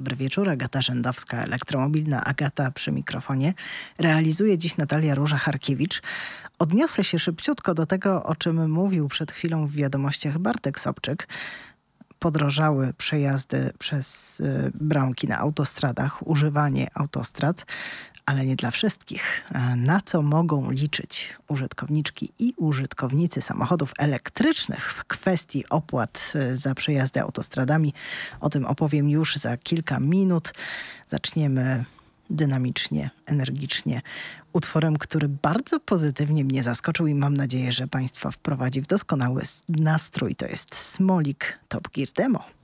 Dobry wieczór, Agata Rzędowska, elektromobilna Agata przy mikrofonie. Realizuje dziś Natalia Róża-Harkiewicz. Odniosę się szybciutko do tego, o czym mówił przed chwilą w wiadomościach Bartek Sobczyk. Podrożały przejazdy przez y, bramki na autostradach, używanie autostrad ale nie dla wszystkich. Na co mogą liczyć użytkowniczki i użytkownicy samochodów elektrycznych w kwestii opłat e, za przejazdy autostradami? O tym opowiem już za kilka minut. Zaczniemy dynamicznie, energicznie, utworem, który bardzo pozytywnie mnie zaskoczył i mam nadzieję, że Państwa wprowadzi w doskonały nastrój. To jest Smolik Top Gear Demo.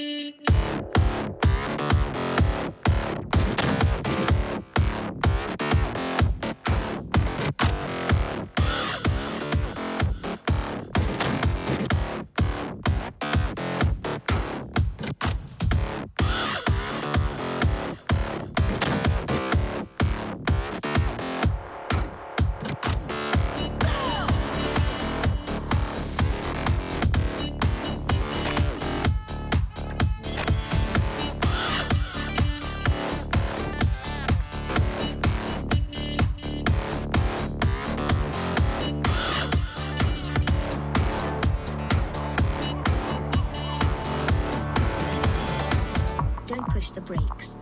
Beep. Brakes.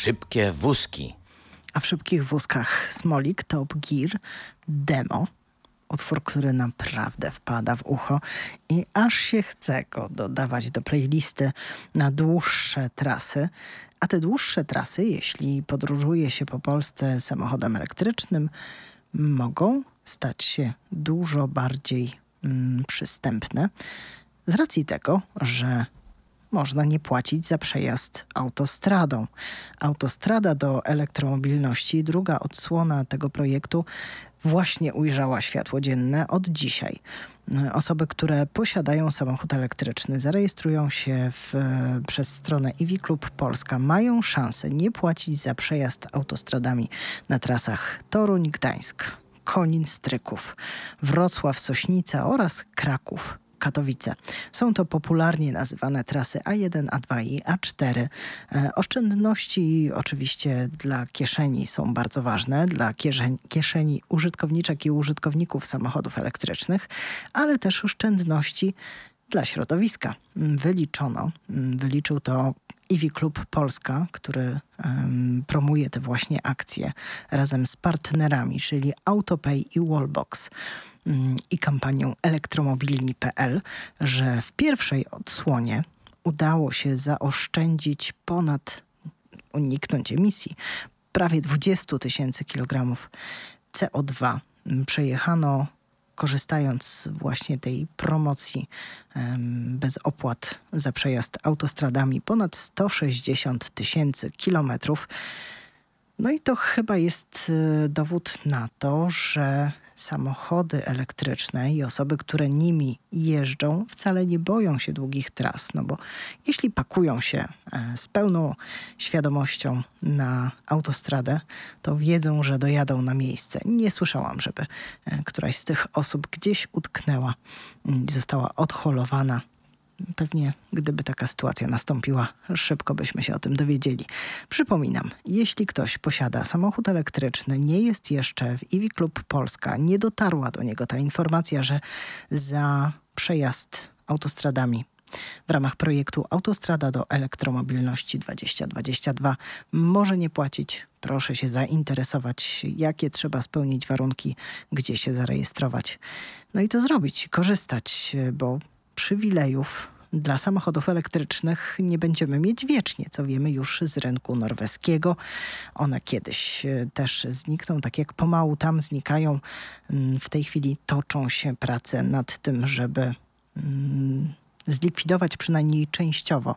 Szybkie wózki. A w szybkich wózkach Smolik Top Gear Demo. Utwór, który naprawdę wpada w ucho i aż się chce go dodawać do playlisty na dłuższe trasy. A te dłuższe trasy, jeśli podróżuje się po Polsce samochodem elektrycznym, mogą stać się dużo bardziej mm, przystępne z racji tego, że można nie płacić za przejazd autostradą. Autostrada do elektromobilności, druga odsłona tego projektu, właśnie ujrzała światło dzienne od dzisiaj. Osoby, które posiadają samochód elektryczny, zarejestrują się w, przez stronę EV Club Polska, mają szansę nie płacić za przejazd autostradami na trasach Toruń-Gdańsk, Konin-Stryków, Wrocław-Sośnica oraz Kraków. Katowice. Są to popularnie nazywane trasy A1, A2 i A4. E, oszczędności oczywiście dla kieszeni są bardzo ważne, dla kieszeni, użytkowniczek i użytkowników samochodów elektrycznych, ale też oszczędności dla środowiska. Wyliczono, wyliczył to EV Club Polska, który um, promuje te właśnie akcje razem z partnerami, czyli Autopay i Wallbox i kampanią elektromobilni.pl, że w pierwszej odsłonie udało się zaoszczędzić ponad, uniknąć emisji, prawie 20 tysięcy kilogramów CO2. Przejechano korzystając z właśnie tej promocji bez opłat za przejazd autostradami ponad 160 tysięcy kilometrów. No i to chyba jest y, dowód na to, że samochody elektryczne i osoby, które nimi jeżdżą, wcale nie boją się długich tras. No bo jeśli pakują się e, z pełną świadomością na autostradę, to wiedzą, że dojadą na miejsce. Nie słyszałam, żeby e, któraś z tych osób gdzieś utknęła i została odholowana Pewnie gdyby taka sytuacja nastąpiła, szybko byśmy się o tym dowiedzieli. Przypominam, jeśli ktoś posiada samochód elektryczny, nie jest jeszcze w EV Club Polska, nie dotarła do niego ta informacja, że za przejazd autostradami w ramach projektu Autostrada do Elektromobilności 2022 może nie płacić. Proszę się zainteresować, jakie trzeba spełnić warunki, gdzie się zarejestrować. No i to zrobić, korzystać, bo przywilejów dla samochodów elektrycznych nie będziemy mieć wiecznie, co wiemy już z rynku norweskiego. One kiedyś e, też znikną, tak jak pomału tam znikają. Mm, w tej chwili toczą się prace nad tym, żeby mm, zlikwidować przynajmniej częściowo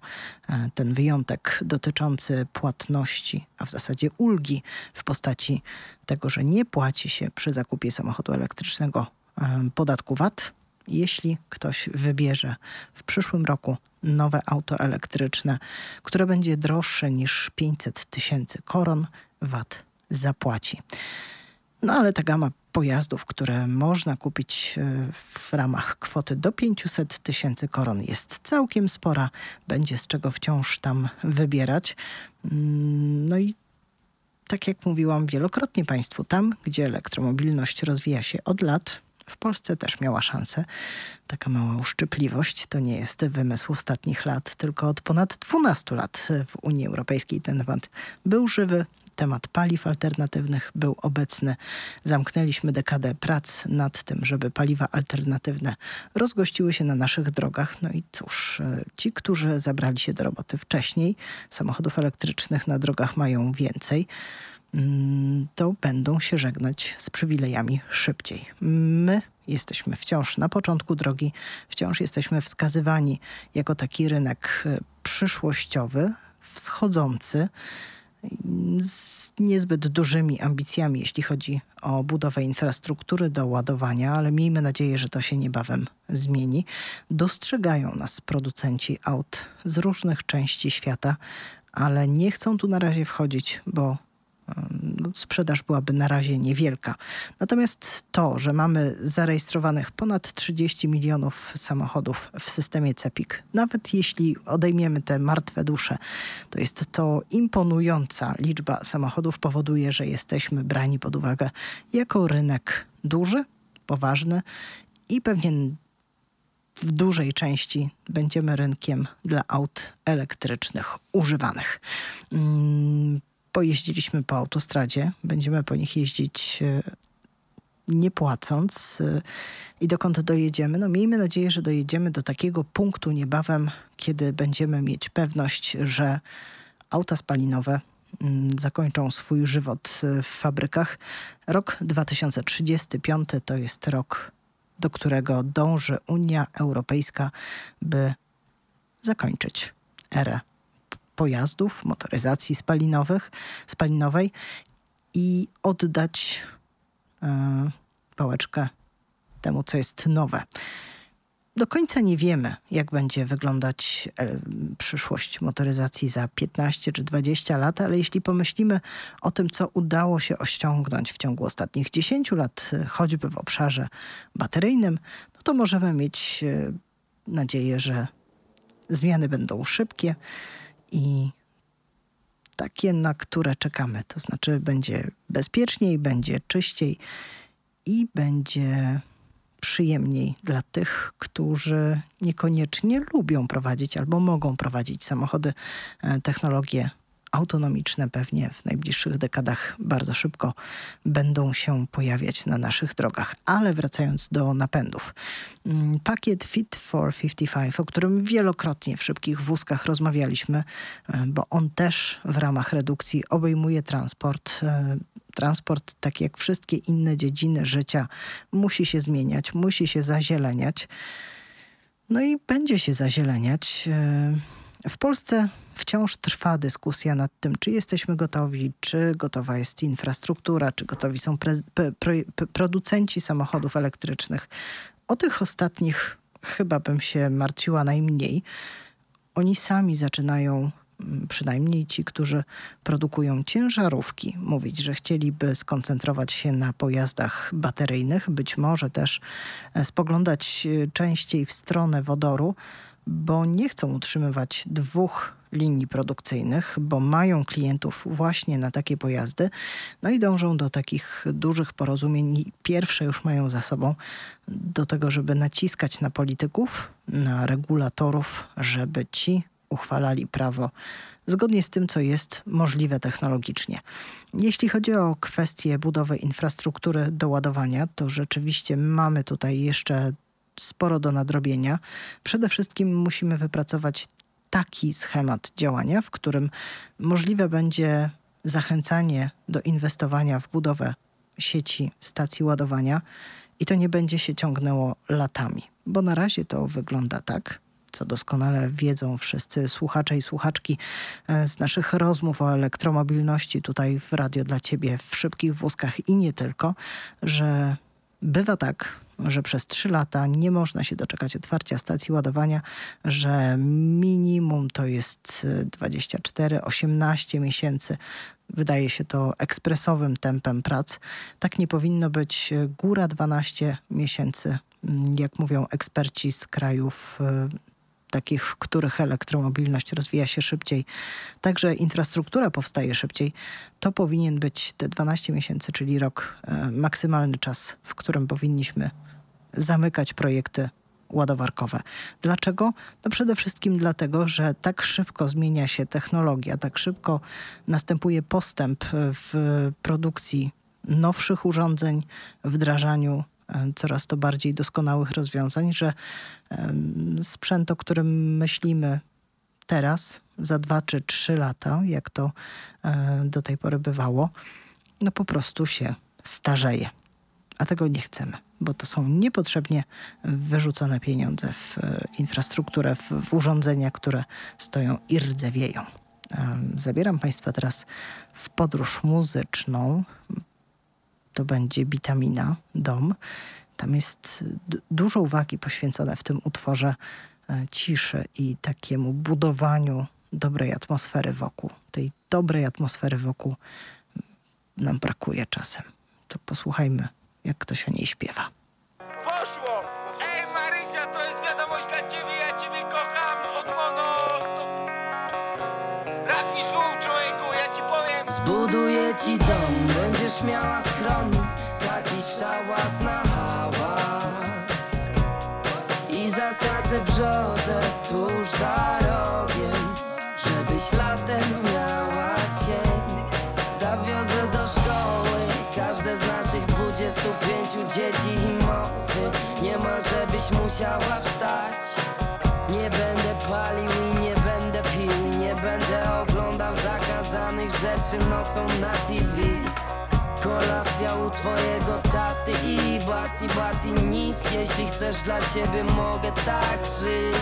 e, ten wyjątek dotyczący płatności, a w zasadzie ulgi w postaci tego, że nie płaci się przy zakupie samochodu elektrycznego e, podatku VAT jeśli ktoś wybierze w przyszłym roku nowe auto elektryczne, które będzie droższe niż 500 tysięcy koron, VAT zapłaci. No ale ta gama pojazdów, które można kupić e, w ramach kwoty do 500 tysięcy koron jest całkiem spora. Będzie z czego wciąż tam wybierać. Mm, no i tak jak mówiłam wielokrotnie Państwu, tam gdzie elektromobilność rozwija się od lat, w Polsce też miała szansę. Taka mała uszczypliwość to nie jest wymysł ostatnich lat, tylko od ponad 12 lat w Unii Europejskiej ten temat był żywy. Temat paliw alternatywnych był obecny. Zamknęliśmy dekadę prac nad tym, żeby paliwa alternatywne rozgościły się na naszych drogach. No i cóż, ci, którzy zabrali się do roboty wcześniej, samochodów elektrycznych na drogach mają więcej. Mm, to będą się żegnać z przywilejami szybciej. My jesteśmy wciąż na początku drogi, wciąż jesteśmy wskazywani jako taki rynek e, przyszłościowy, wschodzący, z niezbyt dużymi ambicjami, jeśli chodzi o budowę infrastruktury do ładowania, ale miejmy nadzieję, że to się niebawem zmieni. Dostrzegają nas producenci aut z różnych części świata, ale nie chcą tu na razie wchodzić, bo sprzedaż byłaby na razie niewielka. Natomiast to, że mamy zarejestrowanych ponad 30 milionów samochodów w systemie CEPIK, nawet jeśli odejmiemy te martwe dusze, to jest to imponująca liczba samochodów, powoduje, że jesteśmy brani pod uwagę jako rynek duży, poważny i pewnie w dużej części będziemy rynkiem dla aut elektrycznych używanych. Hmm pojeździliśmy po autostradzie, będziemy po nich jeździć e, nie płacąc e, i dokąd dojedziemy. No miejmy nadzieję, że dojedziemy do takiego punktu niebawem, kiedy będziemy mieć pewność, że auta spalinowe mm, zakończą swój żywot w fabrykach. Rok 2035 to jest rok, do którego dąży Unia Europejska, by zakończyć erę pojazdów, motoryzacji spalinowych, spalinowej i oddać e, pałeczkę temu, co jest nowe. Do końca nie wiemy, jak będzie wyglądać e, przyszłość motoryzacji za 15 czy 20 lat, ale jeśli pomyślimy o tym, co udało się osiągnąć w ciągu ostatnich 10 lat, e, choćby w obszarze bateryjnym, no to możemy mieć nadzieję, że zmiany będą szybkie i takie, na które czekamy. To znaczy, będzie bezpieczniej, będzie czyściej i będzie przyjemniej dla tych, którzy niekoniecznie lubią prowadzić albo mogą prowadzić samochody. E, technologie autonomiczne pewnie w najbliższych dekadach bardzo szybko będą się pojawiać na naszych drogach. Ale wracając do napędów. Mm, pakiet Fit for 55, o którym wielokrotnie w szybkich wózkach rozmawialiśmy, e, bo on też w ramach redukcji obejmuje transport e, transport, tak jak wszystkie inne dziedziny życia, musi się zmieniać, musi się zazieleniać. No i będzie się zazieleniać. E, w Polsce wciąż trwa dyskusja nad tym, czy jesteśmy gotowi, czy gotowa jest infrastruktura, czy gotowi są producenci samochodów elektrycznych. O tych ostatnich chyba bym się martwiła najmniej. Oni sami zaczynają przynajmniej ci, którzy produkują ciężarówki, mówić, że chcieliby skoncentrować się na pojazdach bateryjnych, być może też e, spoglądać e, częściej w stronę wodoru, bo nie chcą utrzymywać dwóch linii produkcyjnych, bo mają klientów właśnie na takie pojazdy, no i dążą do takich dużych porozumień. Pierwsze już mają za sobą do tego, żeby naciskać na polityków, na regulatorów, żeby ci uchwalali prawo zgodnie z tym, co jest możliwe technologicznie. Jeśli chodzi o kwestię budowy infrastruktury do ładowania, to rzeczywiście mamy tutaj jeszcze sporo do nadrobienia. Przede wszystkim musimy wypracować taki schemat działania, w którym możliwe będzie zachęcanie do inwestowania w budowę sieci stacji ładowania i to nie będzie się ciągnęło latami, bo na razie to wygląda tak, co doskonale wiedzą wszyscy słuchacze i słuchaczki e, z naszych rozmów o elektromobilności tutaj w Radio dla Ciebie w szybkich wózkach i nie tylko, że bywa tak, że przez 3 lata nie można się doczekać otwarcia stacji ładowania, że minimum to jest 24-18 miesięcy. Wydaje się to ekspresowym tempem prac. Tak nie powinno być. Góra 12 miesięcy, jak mówią eksperci z krajów e, takich, w których elektromobilność rozwija się szybciej, także infrastruktura powstaje szybciej, to powinien być te 12 miesięcy, czyli rok, e, maksymalny czas, w którym powinniśmy zamykać projekty ładowarkowe. Dlaczego? No przede wszystkim dlatego, że tak szybko zmienia się technologia, tak szybko następuje postęp w produkcji nowszych urządzeń, wdrażaniu coraz to bardziej doskonałych rozwiązań, że sprzęt, o którym myślimy teraz, za dwa czy trzy lata, jak to e, do tej pory bywało, no po prostu się starzeje. A tego nie chcemy, bo to są niepotrzebnie wyrzucone pieniądze w e, infrastrukturę, w, w urządzenia, które stoją i rdzewieją. Zabieram Państwa teraz w podróż muzyczną to będzie Bitamina, Dom. Tam jest dużo uwagi poświęcone w tym utworze e, ciszy i takiemu budowaniu dobrej atmosfery wokół. Tej dobrej atmosfery wokół nam brakuje czasem. To posłuchajmy, jak ktoś o niej śpiewa. Poszło! Ej Marysia, to jest wiadomość dla ciebie, ja ciebie kocham od mono... Brak mi słów, człowieku, ja ci powiem... Zbuduję ci dom, będziesz miała schron Taki szałas na hałas. I zasadzę brzozę tuż za rogiem Żebyś latem miała cień. Zawiozę do szkoły każde z naszych 25 dzieci i mowy. Nie ma żebyś musiała wstać. Nie będę palił i nie będę pił Nie będę oglądał zakazanych rzeczy nocą na TV Kolacja u twojego taty i bati bati nic. Jeśli chcesz dla ciebie mogę tak żyć.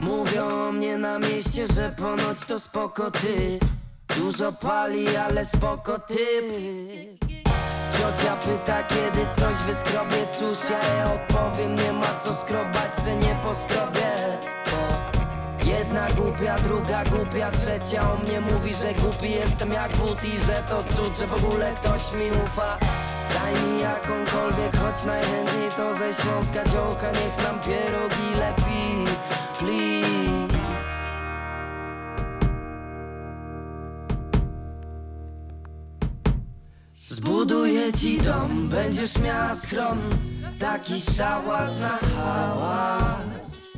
Mówią o mnie na mieście, że ponoć to spoko ty Dużo pali, ale spoko ty Ciocia pyta, kiedy coś wyskrobie. Cóż, ja jej odpowiem, nie ma co skrobać, se nie poskrobię. Jedna głupia, druga głupia, trzecia o mnie mówi, że głupi jestem jak but i że to cud, że w ogóle ktoś mi ufa. Daj mi jakąkolwiek, choć najchętniej to ze Śląska dziołcha Niech nam pierogi lepi, please Zbuduję ci dom, będziesz miała schron Taki szałas na hałas.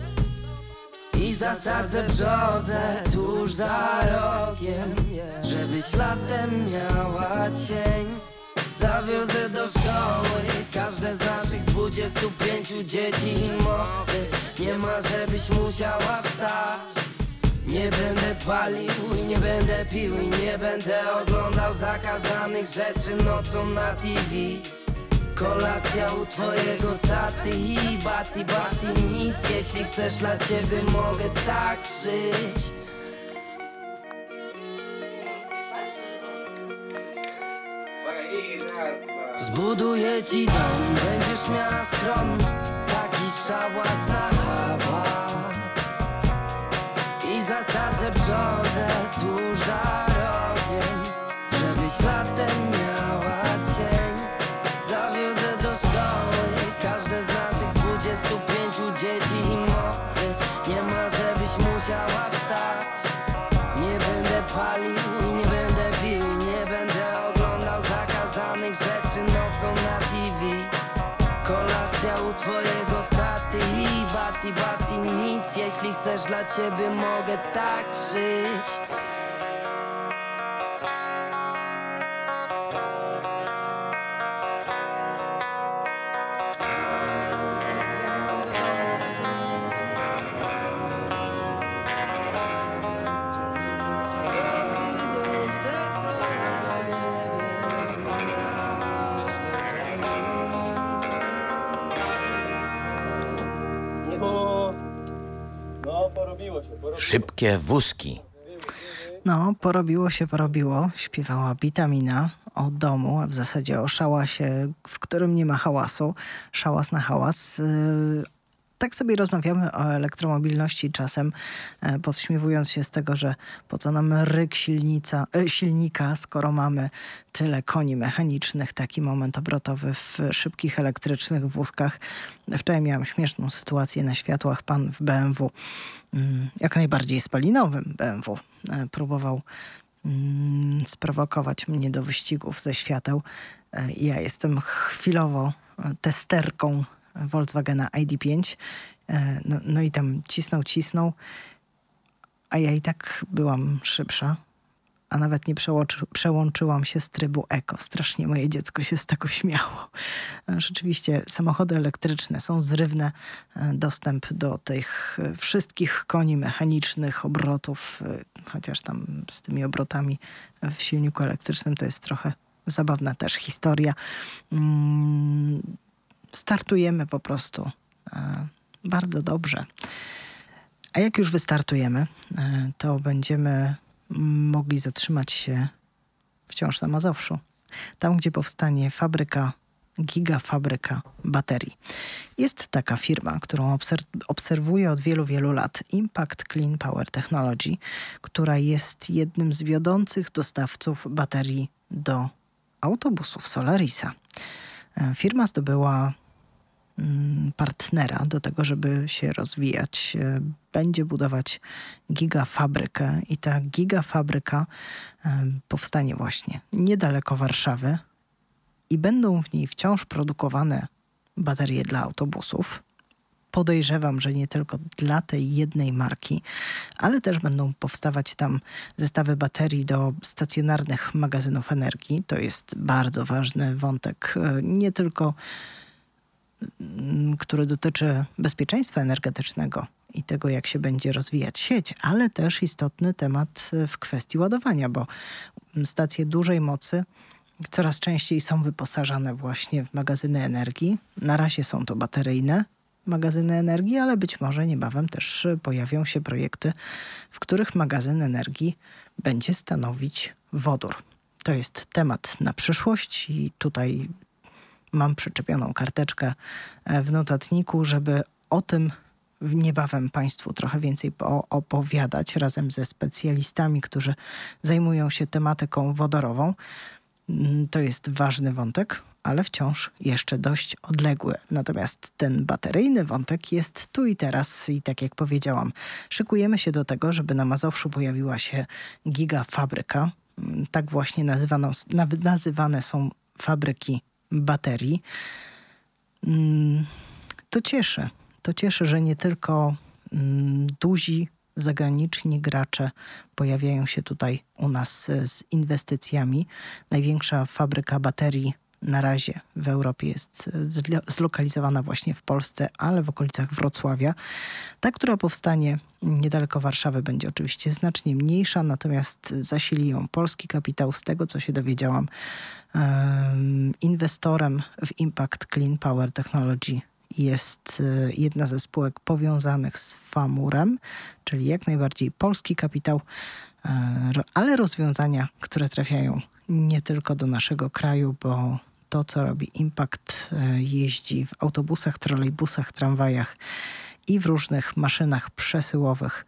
I zasadzę brzozę tuż za rogiem Żebyś latem miała cień. Zawiozę do szkoły każde z naszych 25 dzieci i mowy. Nie ma żebyś musiała wstać nie będę palił i nie będę pił i nie będę oglądał zakazanych rzeczy nocą na TV Kolacja u twojego taty i bati bati nic Jeśli chcesz dla ciebie mogę tak żyć. Zbuduję ci dom, będziesz miała schron Taki szałas na Jeśli chcesz dla ciebie mogę tak żyć no porobiło się, porobiło. Szybkie wózki. No, porobiło się, porobiło. Śpiewała Witamina o domu, a w zasadzie o szałasie, w którym nie ma hałasu. Szałas na hałas. Tak sobie rozmawiamy o elektromobilności czasem, e, podśmiewując się z tego, że po co nam ryk silnica, e, silnika, skoro mamy tyle koni mechanicznych, taki moment obrotowy w szybkich elektrycznych wózkach. Wczoraj miałam śmieszną sytuację na światłach. Pan w BMW, mm, jak najbardziej spalinowym BMW, e, próbował mm, sprowokować mnie do wyścigów ze świateł. Ja jestem chwilowo testerką Volkswagena ID5. E, No, no i tam cisnął, cisnął, a ja i tak byłam szybsza, a nawet nie przełączy, przełączyłam się z trybu eko. Strasznie moje dziecko się z tego śmiało. E, Rzeczywiście samochody elektryczne są zrywne. E, Dostęp do tych wszystkich koni mechanicznych, obrotów, chociaż tam z tymi obrotami w silniku elektrycznym to jest trochę zabawna też historia. Startujemy po prostu e, bardzo dobrze. A jak już wystartujemy, e, to będziemy mogli zatrzymać się wciąż na Mazowszu. Tam, gdzie powstanie fabryka, gigafabryka baterii. Jest taka firma, którą obser- obserwuję od wielu, wielu lat. Impact Clean Power Technology, która jest jednym z wiodących dostawców baterii do autobusów Solarisa. E, Firma zdobyła partnera do tego, żeby się rozwijać. E, Będzie budować gigafabrykę i ta gigafabryka e, powstanie właśnie niedaleko Warszawy i będą w niej wciąż produkowane baterie dla autobusów. podejrzewam, że nie tylko dla tej jednej marki, ale też będą powstawać tam zestawy baterii do stacjonarnych magazynów energii. To jest bardzo ważny wątek, e, nie tylko mm, który dotyczy bezpieczeństwa energetycznego i tego, jak się będzie rozwijać sieć, ale też istotny temat e, w kwestii ładowania, bo stacje dużej mocy coraz częściej są wyposażane właśnie w magazyny energii. Na razie są to bateryjne magazyny energii, ale być może niebawem też pojawią się projekty, w których magazyn energii będzie stanowić wodór. To jest temat na przyszłość i tutaj mam przyczepioną karteczkę e, w notatniku, żeby o tym niebawem Państwu trochę więcej opowiadać razem ze specjalistami, którzy zajmują się tematyką wodorową. Mm, to jest ważny wątek, ale wciąż jeszcze dość odległy. Natomiast ten bateryjny wątek jest tu i teraz i tak jak powiedziałam, szykujemy się do tego, żeby na Mazowszu pojawiła się gigafabryka. Mm, tak właśnie nazywano, nazywane są fabryki baterii. Mm, to cieszy. To cieszy, że nie tylko duzi zagraniczni gracze pojawiają się tutaj u nas z inwestycjami. Największa fabryka baterii na razie w Europie jest zlokalizowana właśnie w Polsce, ale w okolicach Wrocławia. Ta, która powstanie niedaleko Warszawy, będzie oczywiście znacznie mniejsza, natomiast zasili ją polski kapitał. Z tego, co się dowiedziałam, inwestorem w Impact Clean Power Technology jest e, jedna ze spółek powiązanych z Famurem, czyli jak najbardziej polski kapitał, e, ale rozwiązania, które trafiają nie tylko do naszego kraju, bo to, co robi Impact, e, jeździ w autobusach, trolejbusach, tramwajach i w różnych maszynach przesyłowych,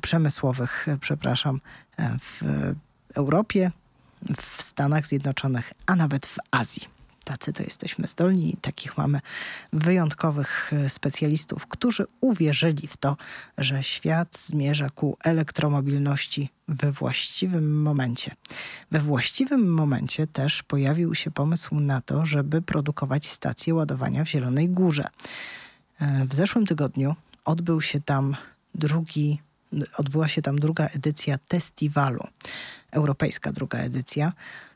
przemysłowych, przepraszam, w Europie, w Stanach Zjednoczonych, a nawet w Azji tacy to jesteśmy zdolni i takich mamy wyjątkowych e, specjalistów, którzy uwierzyli w to, że świat zmierza ku elektromobilności we właściwym momencie. We właściwym momencie też pojawił się pomysł na to, żeby produkować stacje ładowania w Zielonej Górze. E, w zeszłym tygodniu odbył się tam drugi, odbyła się tam druga edycja festiwalu, europejska druga edycja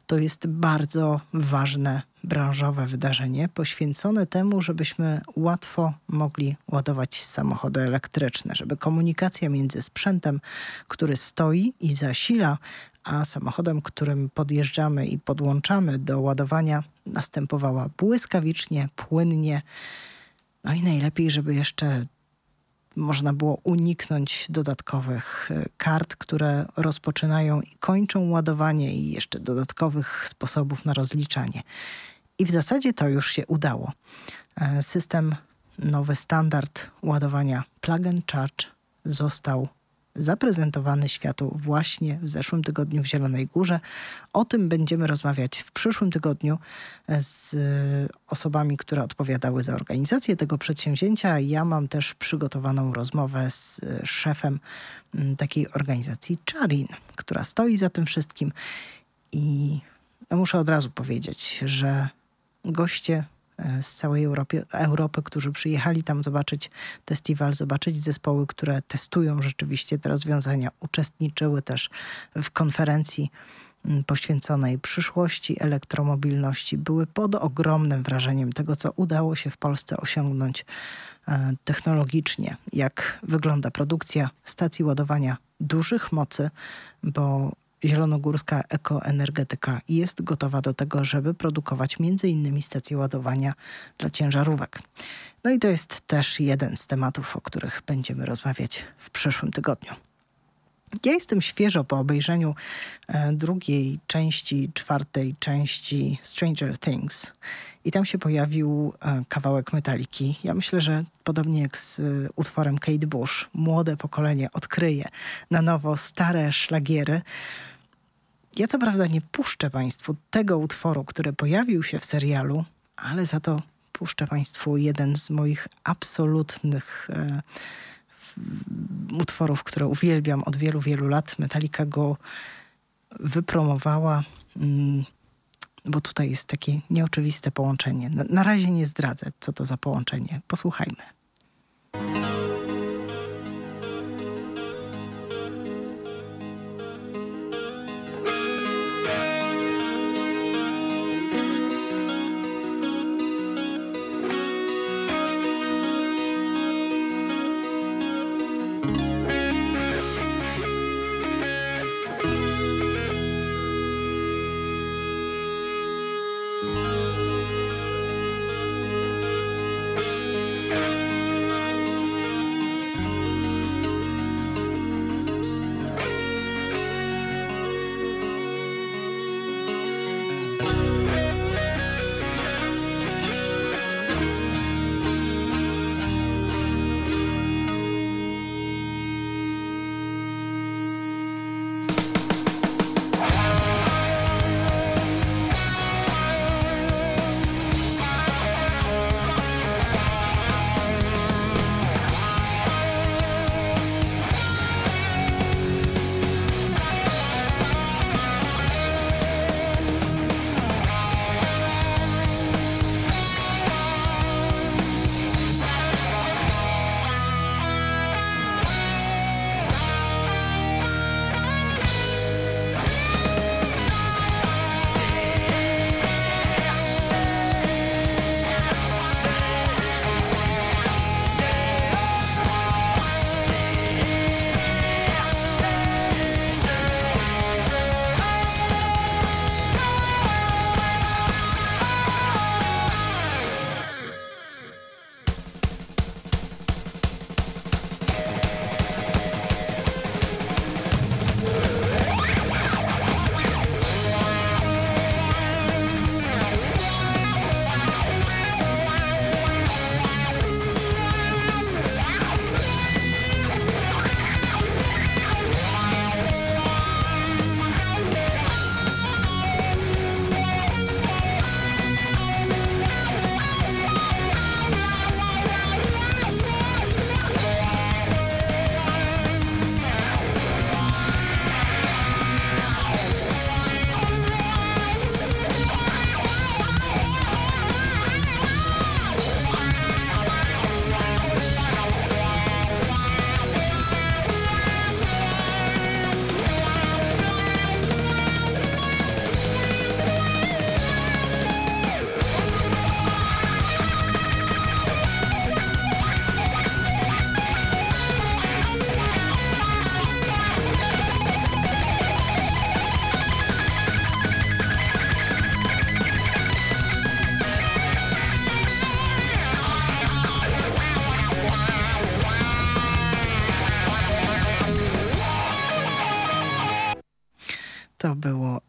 to jest bardzo ważne branżowe wydarzenie poświęcone temu, żebyśmy łatwo mogli ładować samochody elektryczne, żeby komunikacja między sprzętem, który stoi i zasila, a samochodem, którym podjeżdżamy i podłączamy do ładowania, następowała błyskawicznie, płynnie. No i najlepiej, żeby jeszcze można było uniknąć dodatkowych e, kart, które rozpoczynają i kończą ładowanie i jeszcze dodatkowych sposobów na rozliczanie. I w zasadzie to już się udało. E, system, nowy standard ładowania plug and charge został zaprezentowany światu właśnie w zeszłym tygodniu w Zielonej Górze. O tym będziemy rozmawiać w przyszłym tygodniu z osobami, które odpowiadały za organizację tego przedsięwzięcia. Ja mam też przygotowaną rozmowę z szefem mm, takiej organizacji Charin, która stoi za tym wszystkim. I no muszę od razu powiedzieć, że goście E, z całej Europy, Europy, którzy przyjechali tam zobaczyć festiwal, zobaczyć zespoły, które testują rzeczywiście te rozwiązania, uczestniczyły też w konferencji poświęconej przyszłości elektromobilności, były pod ogromnym wrażeniem tego, co udało się w Polsce osiągnąć e, technologicznie, jak wygląda produkcja stacji ładowania dużych mocy, bo zielonogórska ekoenergetyka jest gotowa do tego, żeby produkować innymi stacje ładowania dla ciężarówek. No i to jest też jeden z tematów, o których będziemy rozmawiać w przyszłym tygodniu. Ja jestem świeżo po obejrzeniu e, drugiej części, czwartej części Stranger Things. I tam się pojawił e, kawałek metaliki. Ja myślę, że podobnie jak z e, utworem Kate Bush, młode pokolenie odkryje na nowo stare szlagiery. Ja co prawda nie puszczę Państwu tego utworu, który pojawił się w serialu, ale za to puszczę Państwu jeden z moich absolutnych e, utworów, które uwielbiam od wielu, wielu lat. Metallica go wypromowała, mm, bo tutaj jest takie nieoczywiste połączenie. Na, na razie nie zdradzę, co to za połączenie. Posłuchajmy.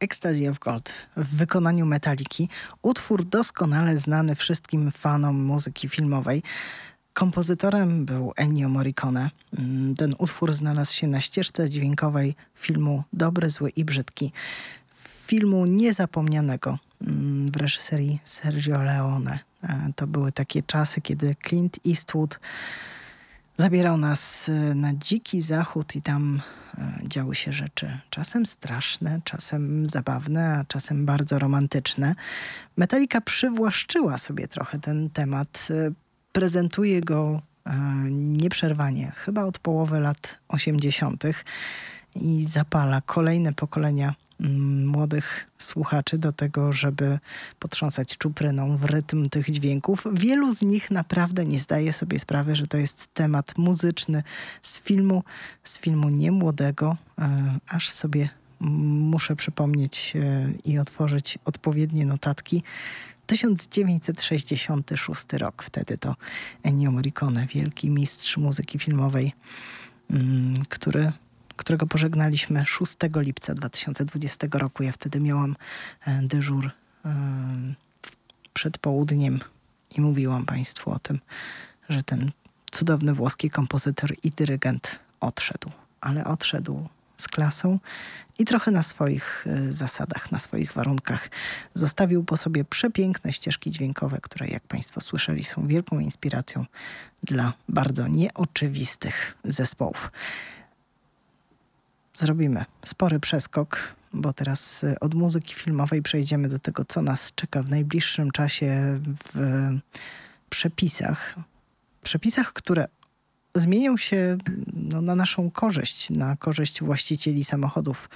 Ecstasy of Gold w wykonaniu Metaliki. Utwór doskonale znany wszystkim fanom muzyki filmowej. Kompozytorem był Ennio Morricone. Mm, Ten utwór znalazł się na ścieżce dźwiękowej filmu Dobry, Zły i Brzydki. Filmu niezapomnianego mm, w reżyserii Sergio Leone. E, To były takie czasy, kiedy Clint Eastwood zabierał nas e, na dziki zachód i tam e, działy się rzeczy czasem straszne, czasem zabawne, a czasem bardzo romantyczne. Metallica przywłaszczyła sobie trochę ten temat. e, Prezentuje go nieprzerwanie, chyba od połowy lat 80. i zapala kolejne pokolenia młodych słuchaczy do tego, żeby potrząsać czupryną w rytm tych dźwięków. Wielu z nich naprawdę nie zdaje sobie sprawy, że to jest temat muzyczny z filmu, z filmu niemłodego, e, aż sobie mm, muszę przypomnieć e, i otworzyć odpowiednie notatki. 1966 rok, wtedy to Ennio Morricone, wielki mistrz muzyki filmowej, mm, który którego pożegnaliśmy 6 lipca 2020 roku. Ja wtedy miałam e, dyżur e, przed południem i mówiłam Państwu o tym, że ten cudowny włoski kompozytor i dyrygent odszedł, ale odszedł z klasą i trochę na swoich e, zasadach, na swoich warunkach. Zostawił po sobie przepiękne ścieżki dźwiękowe, które, jak Państwo słyszeli, są wielką inspiracją dla bardzo nieoczywistych zespołów zrobimy spory przeskok, bo teraz y, od muzyki filmowej przejdziemy do tego, co nas czeka w najbliższym czasie w przepisach. Przepisach, które zmienią się no, na naszą korzyść, na korzyść właścicieli samochodów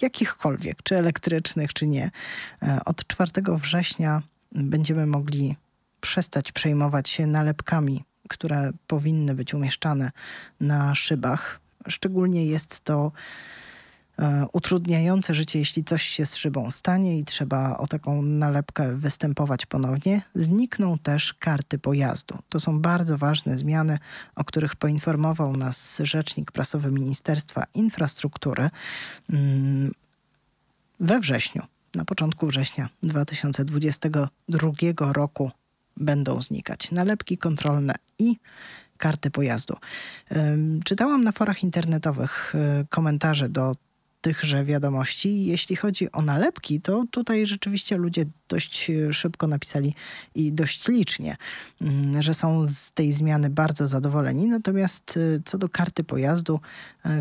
jakichkolwiek, czy elektrycznych, czy nie. E, Od 4 września będziemy mogli przestać przejmować się nalepkami, które powinny być umieszczane na szybach. Szczególnie jest to e, utrudniające życie, jeśli coś się z szybą stanie i trzeba o taką nalepkę występować ponownie. Znikną też karty pojazdu. To są bardzo ważne zmiany, o których poinformował nas rzecznik prasowy Ministerstwa Infrastruktury mm, we wrześniu. Na początku września 2022 roku będą znikać nalepki kontrolne i karty pojazdu. Czytałam na forach internetowych y, komentarze do tychże wiadomości. Jeśli chodzi o nalepki, to tutaj rzeczywiście ludzie dość y, szybko napisali i dość licznie, mm, że są z tej zmiany bardzo zadowoleni. Natomiast y, co do karty pojazdu,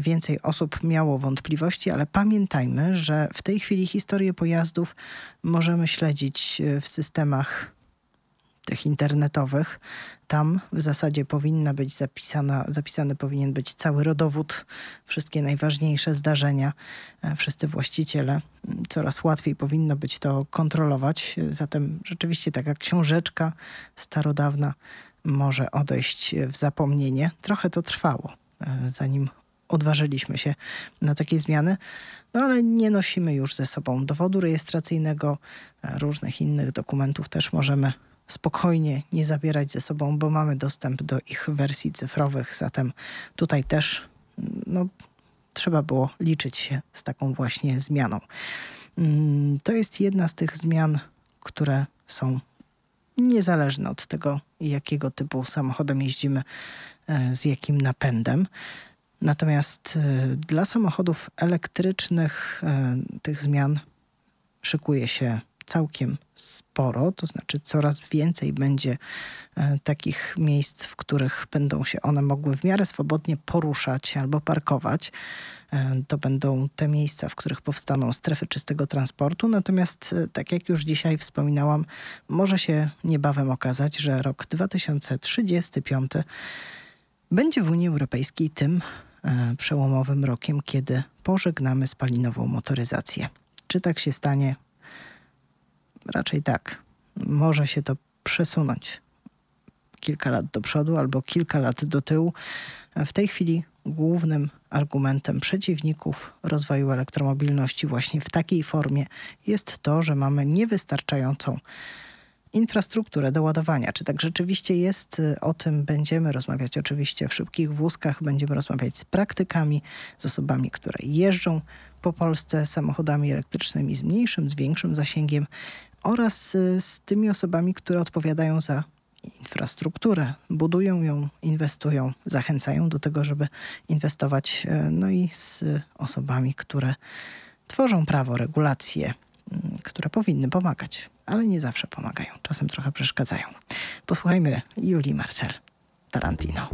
więcej osób miało wątpliwości, ale pamiętajmy, że w tej chwili historię pojazdów możemy śledzić w systemach tych internetowych. Tam w zasadzie powinna być zapisana, zapisany powinien być cały rodowód, wszystkie najważniejsze zdarzenia, e, wszyscy właściciele. Coraz łatwiej powinno być to kontrolować. E, Zatem rzeczywiście taka książeczka starodawna może odejść w zapomnienie. Trochę to trwało, e, zanim odważyliśmy się na takie zmiany. No ale nie nosimy już ze sobą dowodu rejestracyjnego, e, różnych innych dokumentów też możemy spokojnie nie zabierać ze sobą, bo mamy dostęp do ich wersji cyfrowych. Zatem tutaj też mm, no, trzeba było liczyć się z taką właśnie zmianą. Mm, To jest jedna z tych zmian, które są niezależne od tego, jakiego typu samochodem jeździmy, e, z jakim napędem. Natomiast e, dla samochodów elektrycznych e, tych zmian szykuje się całkiem sporo, to znaczy coraz więcej będzie e, takich miejsc, w których będą się one mogły w miarę swobodnie poruszać albo parkować. E, To będą te miejsca, w których powstaną strefy czystego transportu. Natomiast, e, tak jak już dzisiaj wspominałam, może się niebawem okazać, że rok 2035 będzie w Unii Europejskiej tym przełomowym rokiem, kiedy pożegnamy spalinową motoryzację. Czy tak się stanie? raczej tak. Może się to przesunąć kilka lat do przodu albo kilka lat do tyłu. W tej chwili głównym argumentem przeciwników rozwoju elektromobilności właśnie w takiej formie jest to, że mamy niewystarczającą infrastrukturę do ładowania. Czy tak rzeczywiście jest? O tym będziemy rozmawiać oczywiście w szybkich wózkach, będziemy rozmawiać z praktykami, z osobami, które jeżdżą po Polsce samochodami elektrycznymi z mniejszym, z większym zasięgiem, oraz y, z tymi osobami, które odpowiadają za infrastrukturę, budują ją, inwestują, zachęcają do tego, żeby inwestować, y, no i z osobami, które tworzą prawo, regulacje, y, które powinny pomagać, ale nie zawsze pomagają, czasem trochę przeszkadzają. Posłuchajmy Julii Marcel Tarantino.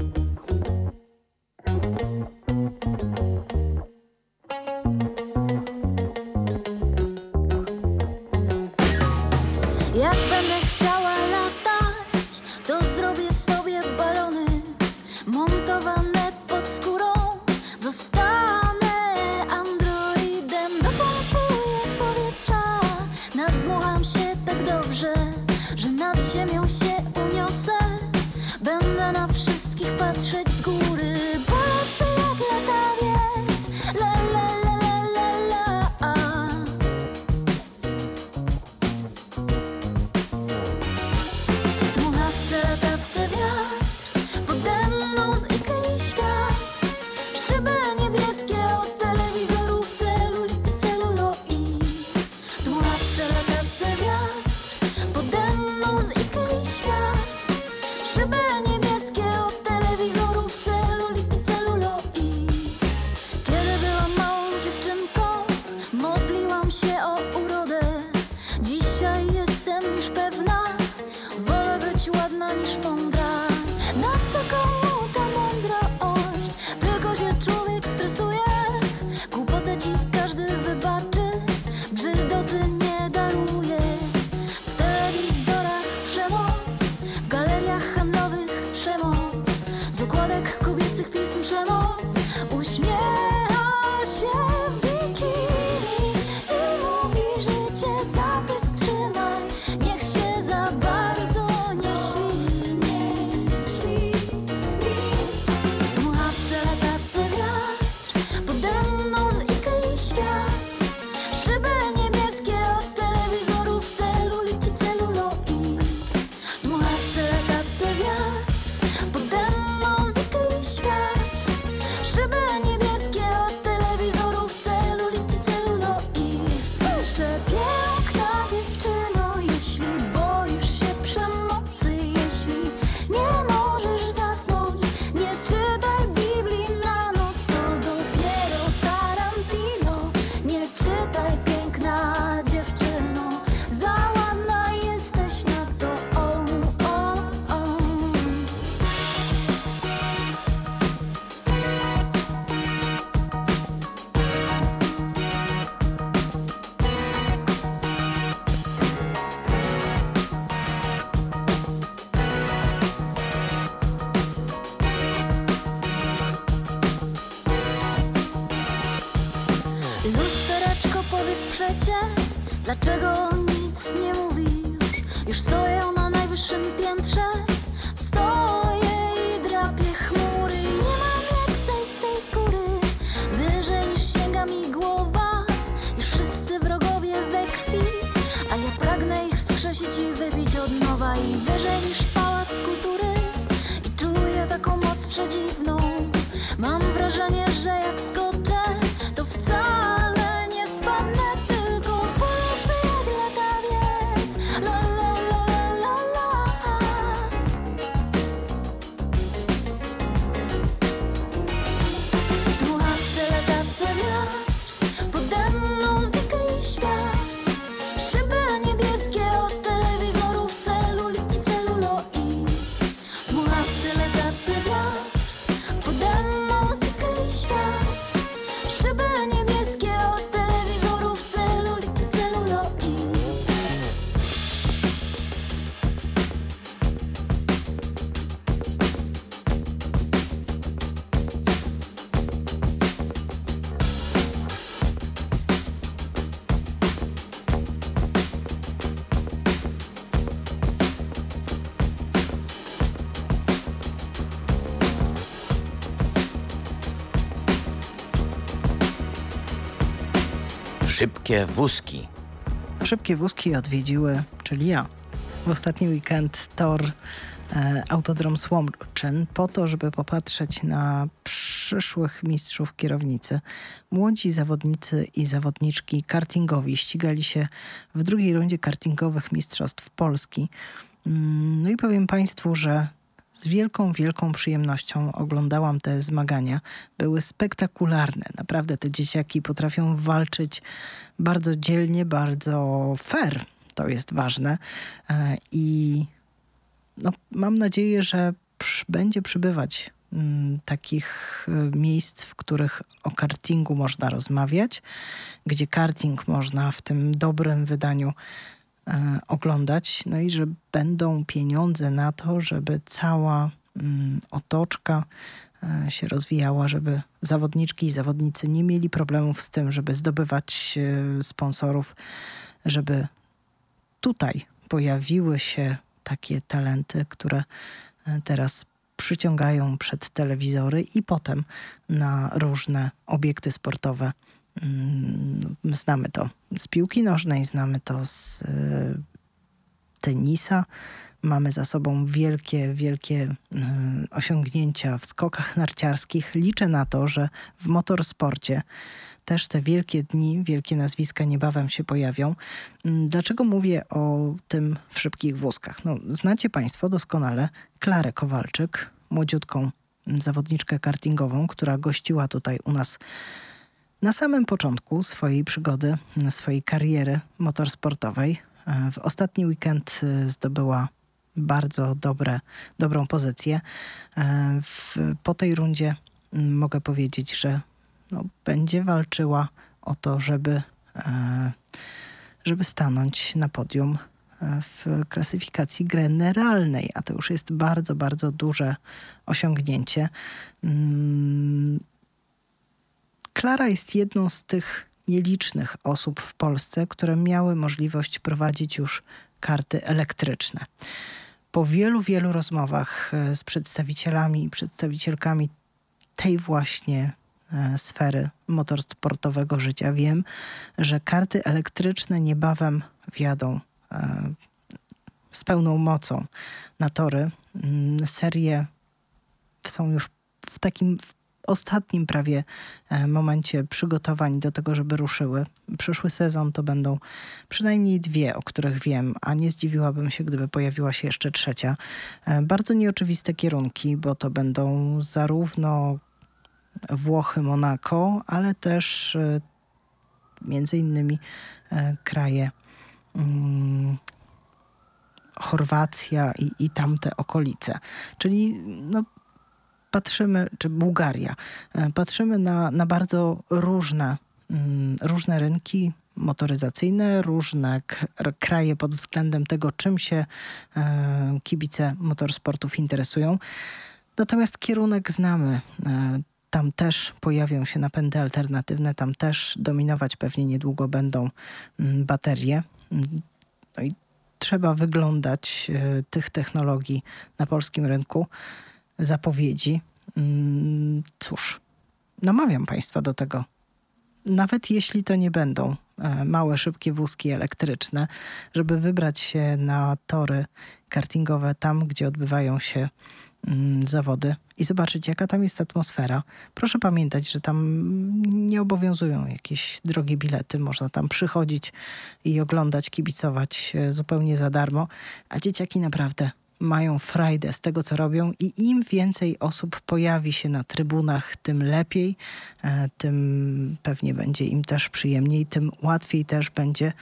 Szybkie wózki. Szybkie wózki odwiedziły, czyli ja, w ostatni weekend tor e, Autodrom Słomczyn po to, żeby popatrzeć na przyszłych mistrzów kierownicy. Młodzi zawodnicy i zawodniczki kartingowi ścigali się w drugiej rundzie kartingowych Mistrzostw Polski. Mm, no i powiem Państwu, że z wielką, wielką przyjemnością oglądałam te zmagania. Były spektakularne. Naprawdę te dzieciaki potrafią walczyć bardzo dzielnie, bardzo fair. To jest ważne. E, I no, mam nadzieję, że będzie przybywać mm, takich y, miejsc, w których o kartingu można rozmawiać, gdzie karting można w tym dobrym wydaniu e, oglądać, no i że będą pieniądze na to, żeby cała mm, otoczka e, się rozwijała, żeby zawodniczki i zawodnicy nie mieli problemów z tym, żeby zdobywać e, sponsorów, żeby tutaj pojawiły się takie talenty, które e, teraz przyciągają przed telewizory i potem na różne obiekty sportowe. Mm, Znamy to z piłki nożnej, znamy to z e, tenisa. Mamy za sobą wielkie, wielkie mm, osiągnięcia w skokach narciarskich. Liczę na to, że w motorsporcie też te wielkie dni, wielkie nazwiska niebawem się pojawią. Mm, Dlaczego mówię o tym w szybkich wózkach? No, znacie Państwo doskonale Klarę Kowalczyk, młodziutką zawodniczkę kartingową, która gościła tutaj u nas na samym początku swojej przygody, swojej kariery motorsportowej. E, W ostatni weekend e, zdobyła bardzo dobre, dobrą pozycję. E, W, po tej rundzie mm, mogę powiedzieć, że no, będzie walczyła o to, żeby, żeby stanąć na podium w klasyfikacji generalnej, a to już jest bardzo, bardzo duże osiągnięcie. Klara jest jedną z tych nielicznych osób w Polsce, które miały możliwość prowadzić już karty elektryczne. Po wielu, wielu rozmowach e, z przedstawicielami i przedstawicielkami tej właśnie e, sfery motorsportowego życia wiem, że karty elektryczne niebawem wjadą e, z pełną mocą na tory. Mm, Serie są już w takim ostatnim prawie e, momencie przygotowań do tego, żeby ruszyły. Przyszły sezon to będą przynajmniej dwie, o których wiem, a nie zdziwiłabym się, gdyby pojawiła się jeszcze trzecia. E, Bardzo nieoczywiste kierunki, bo to będą zarówno Włochy, Monako, ale też e, między innymi kraje mm, Chorwacja i, i tamte okolice. Czyli no, patrzymy, czy Bułgaria, e, patrzymy na, na bardzo różne, mm, różne rynki motoryzacyjne, różne kraje pod względem tego, czym się e, kibice motorsportów interesują. Natomiast kierunek znamy. E, Tam też pojawią się napędy alternatywne, tam też dominować pewnie niedługo będą mm, baterie. Mm, No i trzeba wyglądać tych technologii na polskim rynku zapowiedzi. Mm, Cóż, namawiam Państwa do tego. Nawet jeśli to nie będą e, małe, szybkie wózki elektryczne, żeby wybrać się na tory kartingowe tam, gdzie odbywają się mm, zawody i zobaczyć, jaka tam jest atmosfera. Proszę pamiętać, że tam nie obowiązują jakieś drogie bilety. Można tam przychodzić i oglądać, kibicować e, zupełnie za darmo, a dzieciaki naprawdę mają frajdę z tego, co robią i im więcej osób pojawi się na trybunach, tym lepiej, e, tym pewnie będzie im też przyjemniej, tym łatwiej też będzie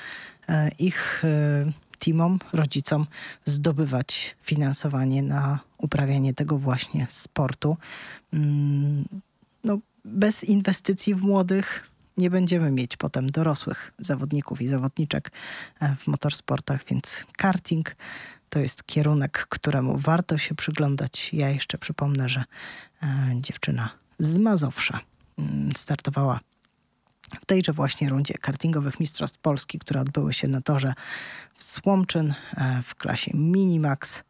e, ich e, teamom, rodzicom zdobywać finansowanie na uprawianie tego właśnie sportu. Mm, No, bez inwestycji w młodych nie będziemy mieć potem dorosłych zawodników i zawodniczek w motorsportach, więc karting to jest kierunek, któremu warto się przyglądać. Ja jeszcze przypomnę, że e, dziewczyna z Mazowsza mm, startowała w tejże właśnie rundzie kartingowych Mistrzostw Polski, które odbyły się na torze w Słomczyn e, w klasie Minimax.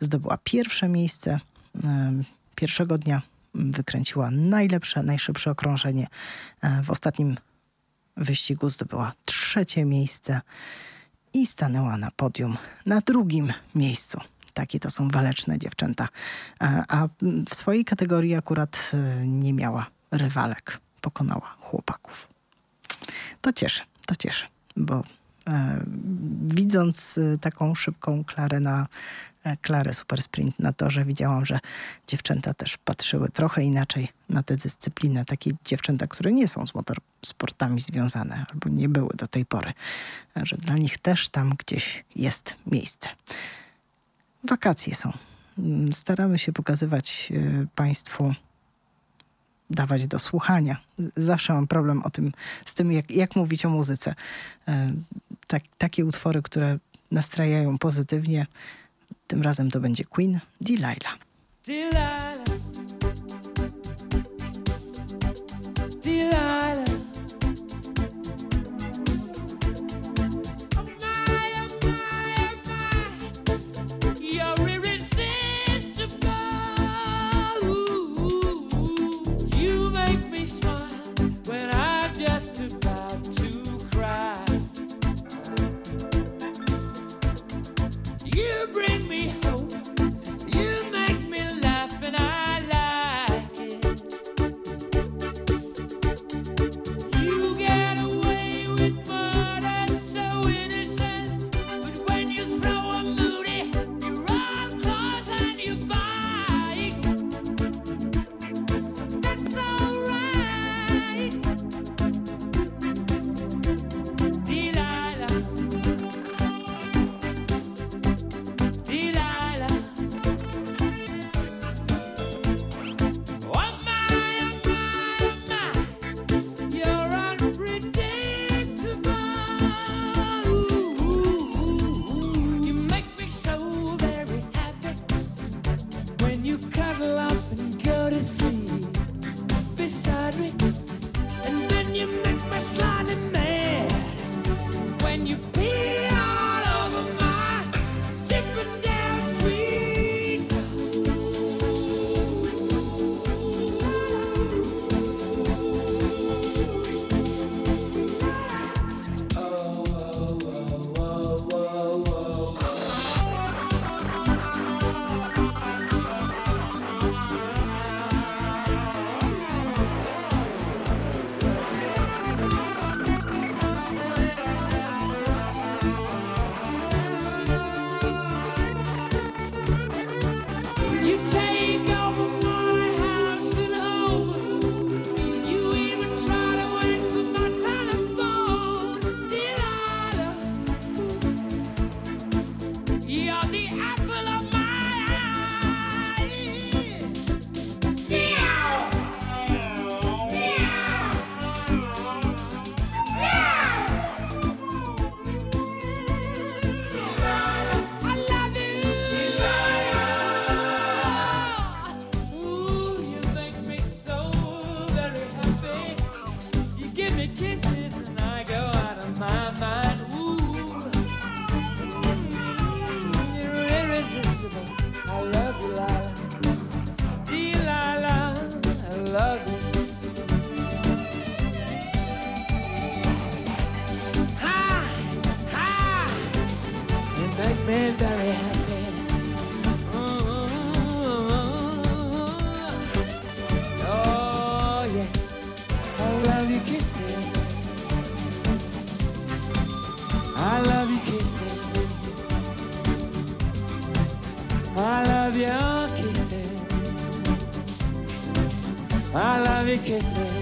Zdobyła pierwsze miejsce. E, Pierwszego dnia wykręciła najlepsze, najszybsze okrążenie. W ostatnim wyścigu zdobyła trzecie miejsce i stanęła na podium na drugim miejscu. takie to są waleczne dziewczęta. A, w swojej kategorii akurat e, nie miała rywalek, pokonała chłopaków. To cieszy, to cieszy, bo e, widząc e, taką szybką Klarę na e, Klarę Super Sprint na torze, widziałam, że dziewczęta też patrzyły trochę inaczej na tę dyscyplinę. Takie dziewczęta, które nie są z motorsportami związane albo nie były do tej pory, e, że dla nich też tam gdzieś jest miejsce. Wakacje są. Mm, Staramy się pokazywać e, Państwu dawać do słuchania. Zawsze mam problem o tym, z tym, jak, jak mówić o muzyce. Tak, takie utwory, które nastrajają pozytywnie. Tym razem to będzie Queen Delilah. Delilah. Delilah. Kissing.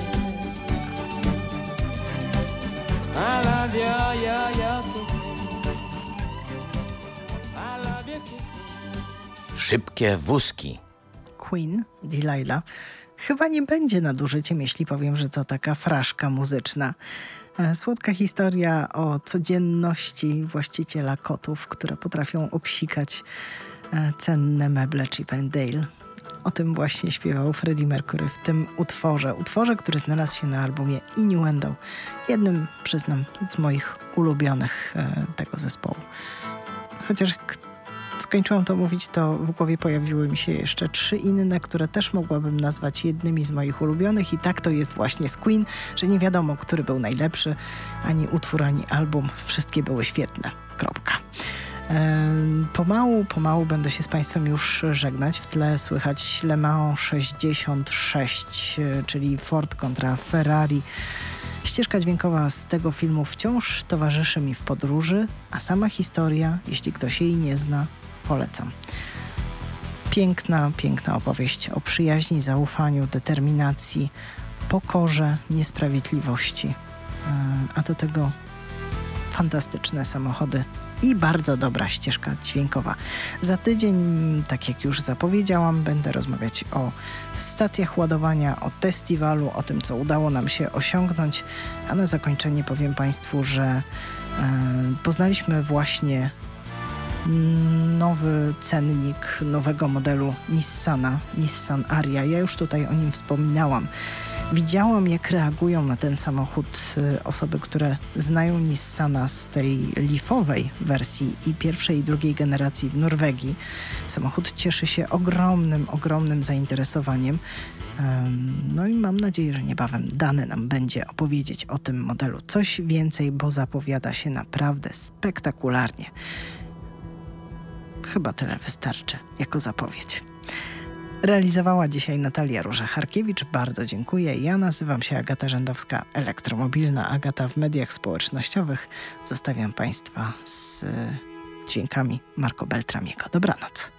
I love your your your kisses. I love your kisses. Szybkie wózki. Queen Delilah. Chyba nie będzie nadużyciem, jeśli powiem, że to taka fraszka muzyczna. E, Słodka historia o codzienności właściciela kotów, które potrafią obsikać e, cenne meble Chip and Dale. O tym właśnie śpiewał Freddie Mercury w tym utworze. Utworze, który znalazł się na albumie Innuendo. Jednym, przyznam, z moich ulubionych e, tego zespołu. Chociaż skończyłam to mówić, to w głowie pojawiły mi się jeszcze trzy inne, które też mogłabym nazwać jednymi z moich ulubionych i tak to jest właśnie z Queen, że nie wiadomo, który był najlepszy, ani utwór, ani album. Wszystkie były świetne. Kropka. Pomału, pomału będę się z Państwem już żegnać. W tle słychać Le Mans 66, e, czyli Ford kontra Ferrari. Ścieżka dźwiękowa z tego filmu wciąż towarzyszy mi w podróży, a sama historia, jeśli ktoś jej nie zna, polecam. Piękna, piękna opowieść o przyjaźni, zaufaniu, determinacji, pokorze, niesprawiedliwości. E, A do tego fantastyczne samochody i bardzo dobra ścieżka dźwiękowa. Za tydzień, tak jak już zapowiedziałam, będę rozmawiać o stacjach ładowania, o festiwalu, o tym, co udało nam się osiągnąć. A na zakończenie powiem Państwu, że e, poznaliśmy właśnie nowy cennik nowego modelu Nissana, Nissan Aria. Ja już tutaj o nim wspominałam. Widziałam, jak reagują na ten samochód y, osoby, które znają Nissana z tej lifowej wersji i pierwszej i drugiej generacji w Norwegii. Samochód cieszy się ogromnym, ogromnym zainteresowaniem. Em, No i mam nadzieję, że niebawem dane nam będzie opowiedzieć o tym modelu coś więcej, bo zapowiada się naprawdę spektakularnie. Chyba tyle wystarczy jako zapowiedź. Realizowała dzisiaj Natalia Róża-Harkiewicz. Bardzo dziękuję. Ja nazywam się Agata Rzędowska, elektromobilna Agata w mediach społecznościowych. Zostawiam Państwa z y, dźwiękami Marco Beltramiego. Dobranoc.